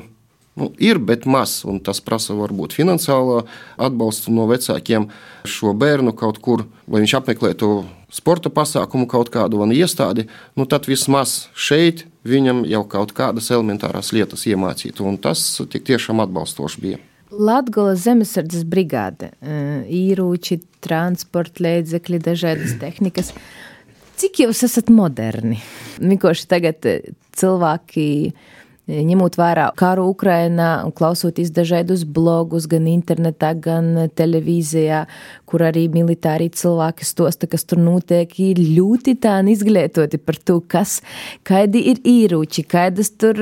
nu, ir, bet maz, un tas prasa varbūt finansiālo atbalstu no vecākiem šo bērnu kaut kur, lai viņš apmeklētu sporta pasākumu kaut kādu vai iestādi, nu, tad vismaz šeit viņam jau kaut kādas elementāras lietas iemācīt, un tas tik tiešām atbalstoši bija. Latvijas zemesardzes brigāde, īrūči, transporta līdzekļi, dažādas tehnikas. Cik jūs esat moderni? Vienkārši tagad cilvēki ņemot vērā karu Ukrainā klausoties dažādus blogus, gan internetā, gan televīzijā, kur arī militāri cilvēki stosta, kas tur notiek, ir ļoti tā izglītoti par to, kas, kādi ir īrūči, kādas tur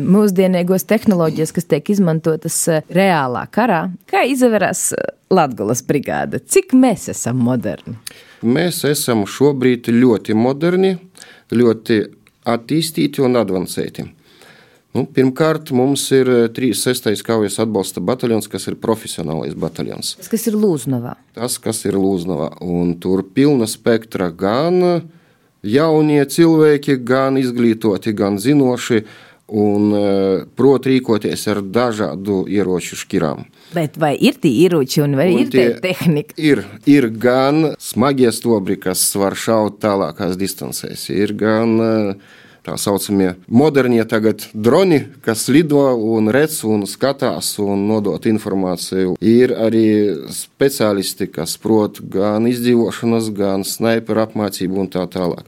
mūsdienīgos tehnoloģijas, kas tiek izmantotas reālā karā. Kā izvērās eh, Latgulas brigāde? Cik mēs esam moderni? Mēs esam šobrīd ļoti moderni, ļoti attīstīti un avansēti. Nu, pirmkārt, mums ir 36. Eh, kaujas atbalsta bataljons, kas ir profesionālais bataljons. Tas, kas ir Lūznavā. Tas, kas ir Lūznavā. Un tur pilna spektra gan jaunie cilvēki, gan izglītoti, gan zinoši. Un eh, prot rīkoties ar dažādu ieroču šķirām. Bet vai ir tie ieroči un vai un ir tie tehnika? Ir, ir gan smagie stobri, kas var šaut tālākās distancēs, ir gan uh, tā saucamie modernie tagad droni, kas lido un redz un skatās un nodot informāciju. Ir arī speciālisti, kas prot gan izdzīvošanas, gan sniperu apmācību un tā tālāk.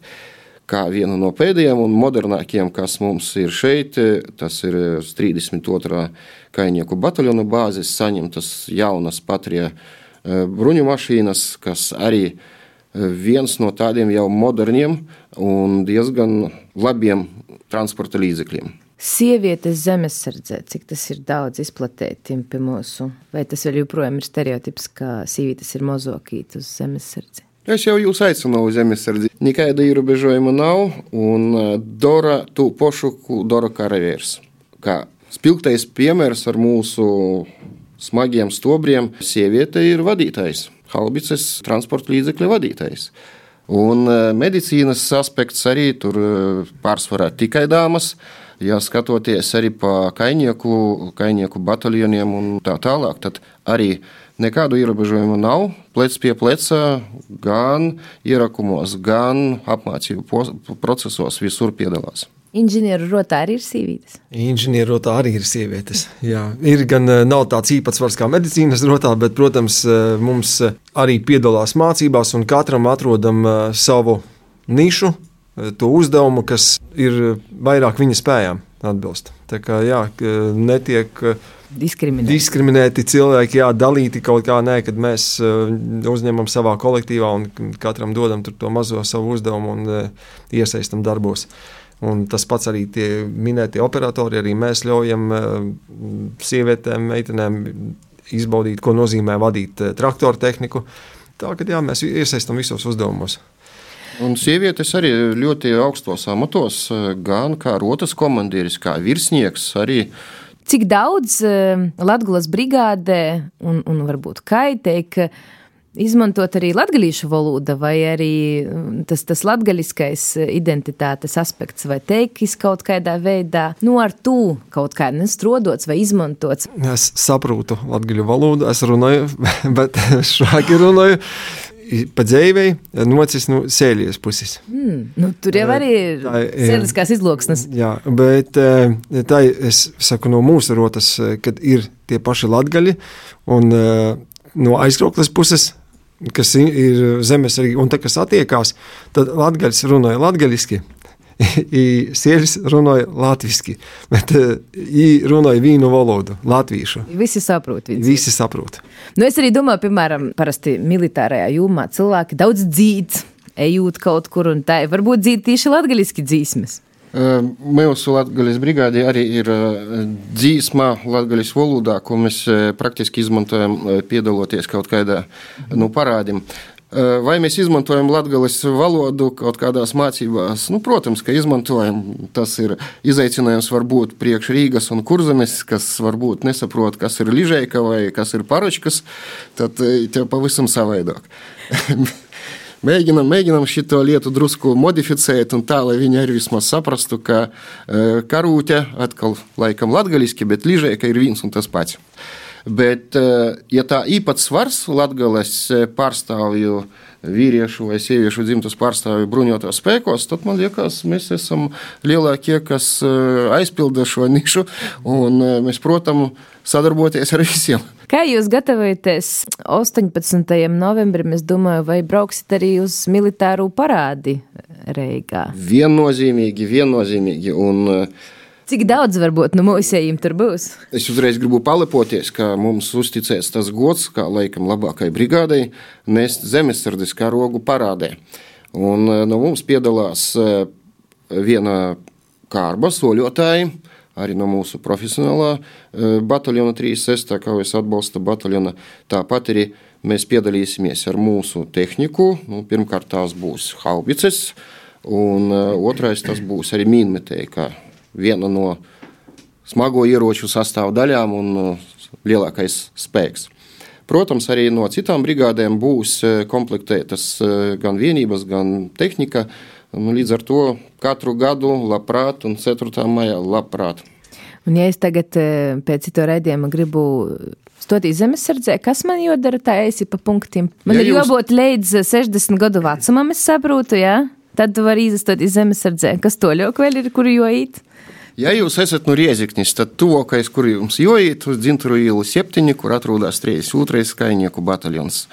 Kā viena no pēdējiem un modernākajiem, kas mums ir šeit, tas ir 32. kainieku bataljona bāzes, saņemtas jaunas patrie eh, bruņu mašīnas, kas arī ir viens no tādiem jau moderniem un diezgan labiem transporta līdzekļiem. Sievietes zemesardzē, cik tas ir daudz izplatīti pie mūsu, vai tas vēl joprojām ir stereotips, ka sievietes ir mozokīt uz zemesardzi? Es jau jūs aicinu uz zemesardzi. Nekāda ierobežojuma nav, un e, Dora tu pošuku Dora karavīrs. Kā spilgtais piemērs ar mūsu smagiem stobriem, sieviete ir vadītājs. Haubicas transporta līdzekļa vadītājs. Un e, medicīnas aspekts arī tur e, pārsvarā tikai dāmas. Ja skatoties arī pa kainieku, kainieku bataljoniem un tā tālāk, tad arī nekādu ierobežojumu nav. Plec pie pleca gan ierakumos, gan apmācību procesos visur piedalās. Inženieru rotā arī ir sievietes. Inženieru rotā arī ir sievietes. Jā. Ir gan eh, nav tāds īpatsvars kā medicīnas rotā, bet, protams, eh, mums eh, arī piedalās mācībās un katram atrodam savu nišu, to uzdevumu, kas ir vairāk viņa spējām atbilst. Tā kā jā, netiek diskriminēti. diskriminēti cilvēki, jā, dalīti kaut kā nē, kad mēs uzņemam savā kolektīvā un katram dodam to mazo savu uzdevumu un iesaistam darbos. Un tas pats arī tie minētie operatori, arī mēs ļaujam eh, sievietēm, meitenēm izbaudīt, ko nozīmē vadīt eh, traktoru tehniku. Tā kā jā, mēs iesaistām visos uzdevumos. Un sievietes arī ļoti augstos amatos, eh, gan kā rotas komandieris, kā virsnieks. Arī. Cik daudz Latvijas brigādē un, un varbūt kaitēk izmantot arī latviešu valodu, vai arī mm, tas, tas latviskais identitātes aspekts, vai teikis kaut kādā veidā, nu, ar to kaut kā nestrodots vai izmantots. Es saprotu latviešu valodu, es runāju, bet šādi runāju. Pa dzīvei nocis no sēļas puses. Mm, nu, tur jau arī ir sēliskās izloksnes. Jā, bet eh, tā es saku no mūsu rotas, eh, kad ir tie paši latgaļi un eh, no aizkrauklas puses kas ir zemes arī, un te, kas attiekās, tad latgaļs runāja latgaļiski. sievietes runāja latviešu, bet viņi runāja vīnu valodu, latviešu. Visi saprot. Visi, Visi saprot. Nu, es arī domāju, piemēram, parasti militārajā jūmā cilvēki daudz dzīvo, ejot kaut kur un tā. Varbūt dzīvo tieši latgaļiski dzīsmes. Mūsu Latvijas brigādē arī ir dzīsma latvijas valodā, ko mēs praktiski izmantojam piedaloties kaut kādā nu, parādījumā. Vai mēs izmantojam latvijas valodu kaut kādās mācībās? Nu, protams, ka izmantojam. Tas ir izaicinājums varbūt priekš Rīgas un Kurzemes, kas varbūt nesaprot, kas ir ližēka vai kas ir paročkas. Tad tev pavisam savādāk. Mēģinam, mēģinam šo lietu drusku modificēt, un tā, lai viņi arī vismaz saprastu, ka uh, karūte atkal laikam latgaliski, bet līžēka ir viens un tas pats. Bet, uh, ja tā īpatsvars latgales pārstāvju vīriešu vai sieviešu dzimtas pārstāvju bruņotos spēkos, tad man liekas, mēs esam lielākie, kas aizpilda šo nišu, un mēs, protams, sadarboties ar visiem. Kā jūs gatavojaties 18. novembrim? Es domāju, vai brauksit arī uz militāru parādi Reigā? Viennozīmīgi, viennozīmīgi. Un, Cik daudz varbūt no mūsējiem tur būs? Es uzreiz gribu palepoties, ka mums uzticēs tas gods, kā laikam labākai brigādei, nest zemesardzes karogu parādē. Un no mums piedalās viena kārba soļotāja, arī no mūsu profesionālā bataljona 36. kaujas atbalsta bataljona. Tāpat arī mēs piedalīsimies ar mūsu tehniku. Nu, pirmkārt, tās būs haubices, un otrais tas būs arī mīnmetēji, kā viena no smago ieroču sastāvdaļām un lielākais spēks. Protams, arī no citām brigādēm būs komplektētas gan vienības, gan tehnika. Nu, līdz ar to katru gadu labprāt, un 4. maijā labprāt. Un, ja es tagad pēc cito raidījuma gribu stoties zemesardzē, kas man jādara tā esi pa punktiem? Man ja ir jūs... jābūt līdz 60 gadu vecumam, es saprotu, jā? Tad tu vari izstoties zemesardzē. Kas to ļauk vēl ir, kur joīt? Ja jūs esat no Rieziknis, tad tuvākais, kur jums joīt, uz Dzinturu ielu 7, kur atrodas 32. kainieku bataljons.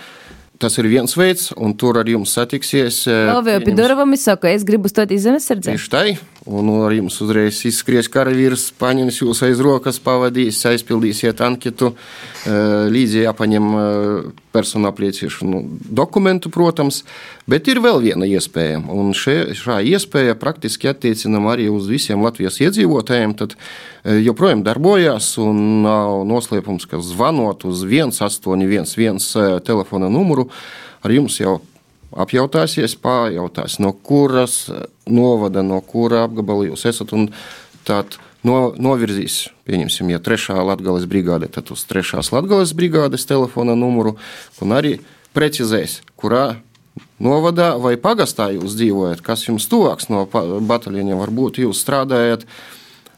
Tas ir viens veids, un tur ar jums satiksies. Vēl pie durvīm saka, es gribu stoties zemesardzē. Tieši tā, un ar jums uzreiz izskries karavīrs, paņems jūs aiz rokas, pavadīs, aizpildīsiet anketu, līdzi jāpaņem personu apliecīšanu dokumentu, protams, bet ir vēl viena iespēja, un šie, šā iespēja praktiski attiecinam arī uz visiem Latvijas iedzīvotājiem, tad joprojām darbojās, un nav noslēpums, ka zvanot uz 1811 telefona numuru, ar jums jau apjautāsies, pārjautās, no kuras novada, no kura apgabala jūs esat. Tad no, novirzīs, pieņemsim, ja trešā latgales brigāde, tad uz trešās latgales brigādes telefona numuru un arī precizēs, kurā novadā vai pagastā jūs dzīvojat, kas jums tuvāks no bataļiem, varbūt jūs strādājat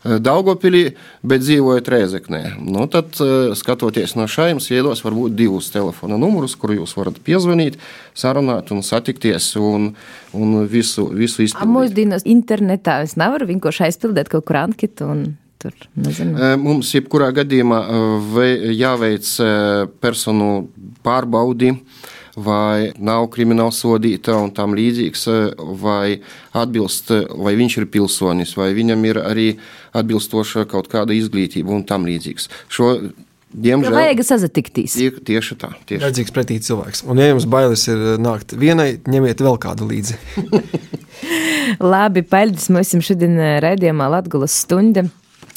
Daugopilī, bet dzīvojat Rēzeknē. Nu, tad, skatoties no šajiem iedos, varbūt divus telefona numurus, kur jūs varat piezvanīt, sarunāt un satikties un, un visu, visu izpildīt. Mūsdienas internetā es nevaru vienkārši aizpildīt kaut kur anketu. Un... Tur, nezinu. Mums, jebkurā gadījumā, jāveic personu pārbaudi, uh, vai nav krimināla sodīta un tam līdzīgs, vai, atbilst, vai viņš ir pilsonis, vai viņam ir arī atbilstoša kaut kāda izglītība un tam līdzīgs. Šo Diemžēl. Vajag sazatikties. Tie, tieši tā. Tieši. Redzīgs pretī cilvēks. Un, ja jums bailes ir nākt vienai, ņemiet vēl kādu līdzi. Labi, paldies. Mums šodien redzējumā Latgulas stunda.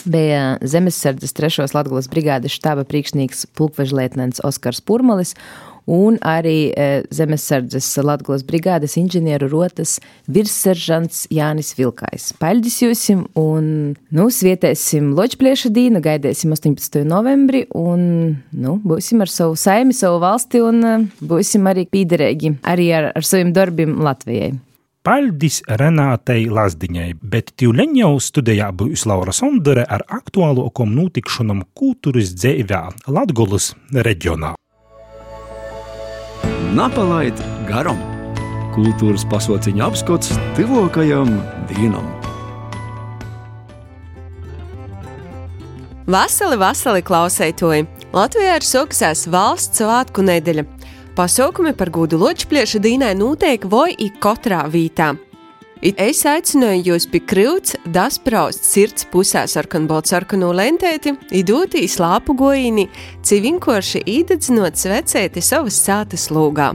Bija Zemesardzes 3. Latvijas brigādes štāba priekšnieks pulkvežlietnants Oskars Purmalis un arī e, Zemesardzes Latgales brigādes inženieru rotas virsseržants Jānis Vilkais. Paļģis jūsim un, nu, svietēsim Ločplieša dīnu, gaidēsim 18. novembri un, nu, būsim ar savu saimi, savu valsti un e, būsim arī pīderēgi arī ar, ar saviem darbiem Latvijai. Paldies Renātei Lazdiņai, bet tīvleņ jau studijā būs Laura Sondere ar aktuālokom notikšanam kultūras dzēvē Latgulas reģionā. Napalaid garam! Kultūras pasauciņa apskats tuvākajam dienam! Vasali, vasali klausētoji! Latvijā ir sākusies valsts svētku nedēļa. Pasaukumi par gūdu ločplieša dīnai notiek vai ik katrā vītā. Es aicināju jūs pie krūts, daspraust sirds pusē sarkanbolt sarkano lentēti, idūtī slāpu gojīni, ci vinkoši īdedzinot svecēti savas sātas lūgā.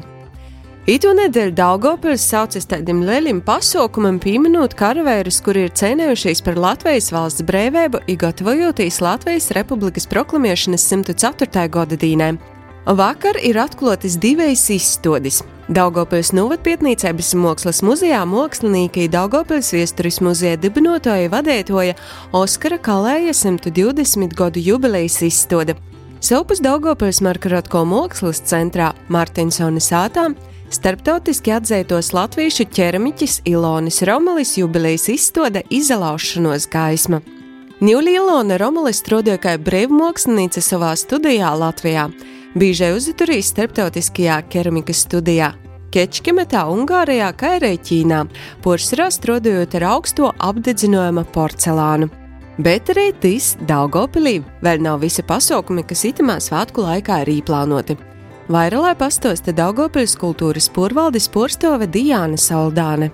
Itu nedēļu Daugopils saucas tādam lielim pasaukumam pieminot karavērus, kuri ir cenējušies par Latvijas valsts brīvību, gatavojoties Latvijas Republikas proklamēšanas 104. gada dīnai. Vakar ir atklātas divas izstādes. Daugopils Novatpietnīcības mākslas muzejā mākslinieki Daugopils viesturis muzeja dibinotāja vadētoja Oskara Kalēja 120 gadu jubilejas izstāde. Savpus Daugopils Markarotko mākslas centrā Martinsona sātā Starptautiski atzītos latviešu ķermiķis Ilonis Romalis jubilejas izstāde izlaušanos gaisma. Ņūlī Ilona Romalis strādāja kā brīvmākslinieca savā studijā Latvijā, bieži uzturējis starptautiskajā keramikas studijā. Kečkemetā, Ungārijā, kā arī Ķīnā, porcelāna strādājot ar augsto apdedzinājuma porcelānu. Bet arī tīs Daugopilī vēl nav visi pasaukumi, kas itamā svētku laikā ir īplānoti. Vairālai pastosta Daugopils kultūras porvaldes porstove Diāna Saldāne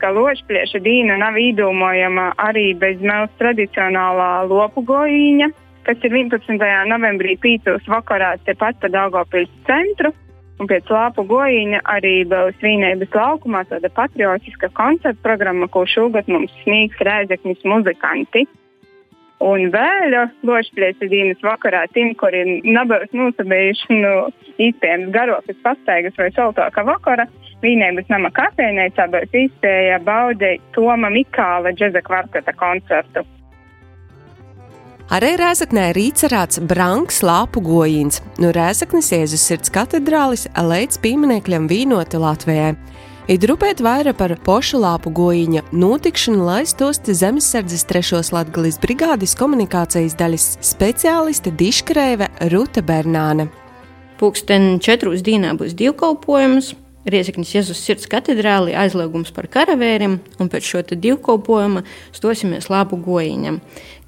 ka ložplieša dīna nav īdomojama arī bez melnas tradicionālā lopu gojiņa, kas ir 11. novembrī 5. vakarā tepat pa Daugopils centru. Un pēc lāpu gojiņa arī būs Vīnēbas laukumā tāda patriotiska koncerta programma, ko šogad mums sniegs Rēzeknis muzikanti. Un vēl ložplēsa dienas vakarā tiem, kuri nebūs nosabējuši no iespējams garokas pastaigas vai saltāka vakara, Vīnēbas nama kafejnīcā būs iespēja baudīt Toma Mikāla džeza kvarteta koncertu. Arī Rēzaknē ir īcerāts Branks lāpu gojīns no Rēzaknes Jēzus sirds katedrālis līdz pieminekļam vīnoti Latvijai. Ir rūpēt vairāk par pošu lāpu gojiņa notikšanu, lai stosti zemesardzes trešos latgalīs brigādes komunikācijas daļas speciāliste Diškrēve Ruta Bernāne. Pūksteni četrus dienā būs divkalpojums. Riezeknis Jēzus sirds katedrālī aizliegums par karavēriem, un pēc šo divkalpojuma stosimies lāpu gojiņam,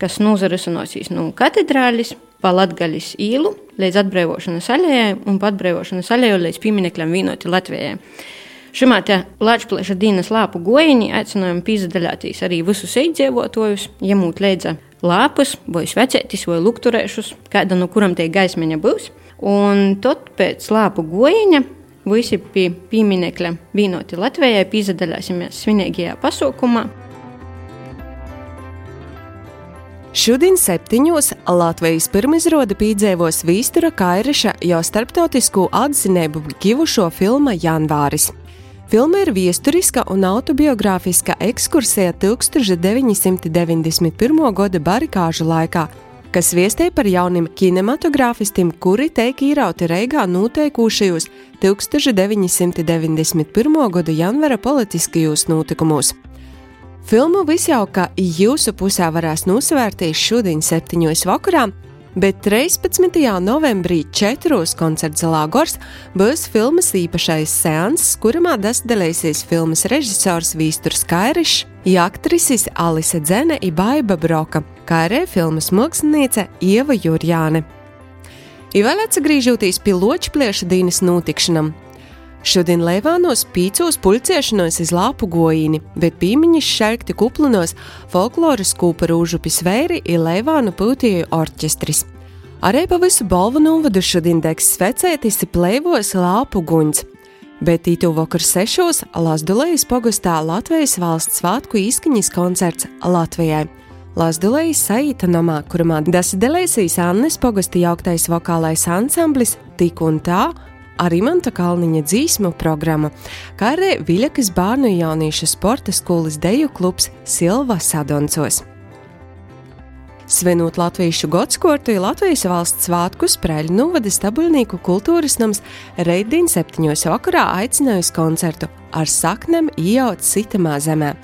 kas nozarisinosies no katedrālis pa Latgaļas īlu līdz atbrīvošanas aļējai un pa atbrīvošanas aļēju līdz pieminekļam vienoti Latvijai. Šimā Latvijas dienas lāpu gojiņi aicinājumi pīzdaļāties arī visus iedzīvotājus, ņemot līdzi lāpus, vai svecētis, vai lukturēšus, kāda no kuram tie gaismiņa būs. Un tad pēc lāpu gojiņa visi pie pieminekļa vienoti Latvijai pīzdaļāsimies svinīgajā pasaukumā. Šodien septiņos Latvijas pirmizrāde piedzīvos Vīstura Kairiša jau starptautisko atzinību givušo filmu Janvāris. Filma ir viesturiska un autobiogrāfiska ekskursija 1991. gada barikāžu laikā, kas viestē par jauniem kinematogrāfistiem, kuri tiek īrauti Reigā noteikušajos 1991. gada janvara politiskajos notikumos. Filmu visjauka jūsu pusē varēs nosvērties šodien septiņos vakarā, bet 13. novembrī četros koncertzalā Gors būs filmas īpašais seanss, kurā dasdalīsies filmas režisors Vīsturs Kairišs, aktrises Alise Dzene un Baiba Broka, kā arī filmas māksliniece Ieva Jurjāne. Ivēl atgriežoties pie ločplieša dienas notikšanām, Šodien Leivānos pīcos pulcēšanos iz lāpu gojīni, bet pīmiņas šerkti kuplinos folkloras kūpa rūžupis vēri ir Leivānu pūtīju orķestris. Arī pa visu balvu novadu šodien degs svecētis plēvos lāpu guņs. Bet ītu vakar sešos Lazdulējas pogastā Latvijas valsts svētku īskaņas koncerts Latvijai. Lazdulējas saīta namā, kurā dasidēlēsīs Annes pogasti jauktais vokālais ansamblis Tik un tā, arī Manta Kalniņa dzīsmu programma, kā arī Viļakas bērnu jauniešu sporta skolas deju klubs Silva Sadoncos. Svinot latviešu godskortu, Latvijas valsts svētku sprēļu novada stabuļnieku kultūras nams Reidīna septiņos vakarā aicinājusi koncertu ar saknēm iejaut sitamā zemē.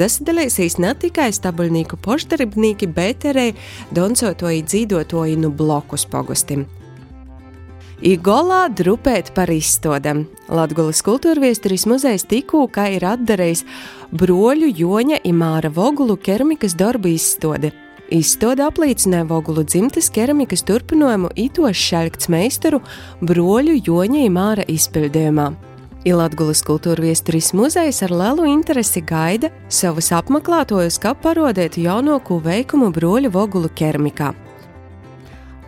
Dasadalīsies ne tikai stabuļnieku pošdarbnieki, bet arī doncotoji dzīvotoji no blokus pogustim. Igolā drupēt par izstādēm. Latvijas kultūra viesturis muzejs tikko ir atdarījis broļu Joņa Imāra Vogulu keramikas darbu izstādi. Izstāde apliecināja Vogulu dzimtes keramikas turpinājumu itos šalkts meistaru broļu Joņa Imāra izpildījumā. Latvijas kultūra viesturis muzejs ar lielu interesi gaida savus apmeklētājus, kā parodēt jaunāko veikumu broļu vogulu ķermikā.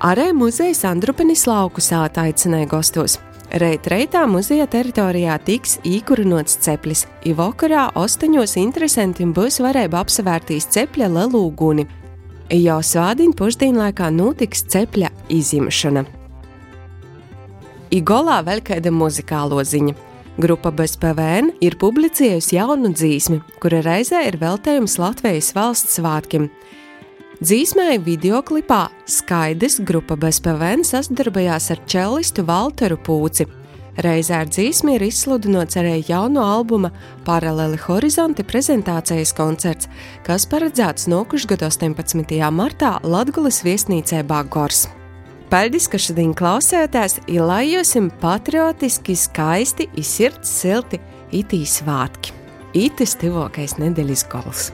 Arī muzejs Andrupenis lauku sāta aicināja gastos. Reit reitā muzeja teritorijā tiks īkurinots ceplis, i vakarā ostaņos interesantiem būs varēja apsevērtīs cepļa lelūguni. Jau svādiņu pušdīnlaikā notiks cepļa izimšana. Igolā vēl kāda muzikālo ziņa. Grupa bez PVN ir publicējusi jaunu dzīsmi, kura reizē ir veltējums Latvijas valsts svētkiem. Dzīsmēji videoklipā Skaidrs grupa bez PVN sastarbojās ar čelistu Walteru Pūci. Reizē ar dzīsmi ir izsludināts arī jauno albuma Paraleli Horizonti prezentācijas koncerts, kas paredzēts nokušgad 18. martā Latgulis viesnīcē Bagors. Paldies, ka šodien klausāties, ilaijosim patriotiski, skaisti, izsirds silti, itī svātki. Itis tuvākais nedēļas gals.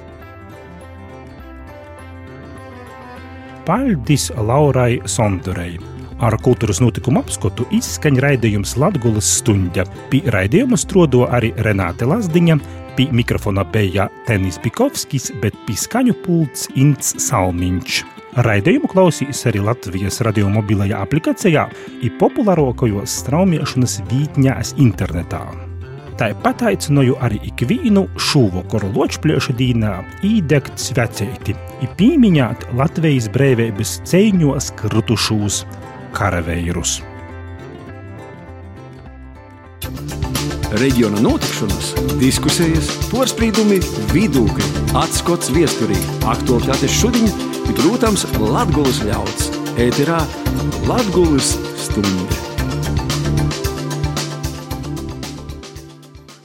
Paldies Laurai Sondurei! Ar kultūras notikumu apskatu izskaņa raidījums Latvijas stunda. Pie raidījuma strodo arī Renāte Lazdiņa, pie mikrofona bija Tenis Bikovskis, bet pie skaņu pults Ints Salmiņš. Raidījumu klausīs arī Latvijas radio mobilajā aplikācijā, ir populārākajos straumēšanas vītņās internetā. Tāpat aicināju arī ikvienu šūvakaru ločpliešu dīnā īdegt svecēti, ir pīmiņāt Latvijas brīvības cīņos kritušos karavīrus. Reģiona notikšanas, diskusijas, porcelāna, vidūkļi, atskats viesturī, aktuālitātes šodien, protams, Latvijas ļauds. Ēterā Latvijas stunde.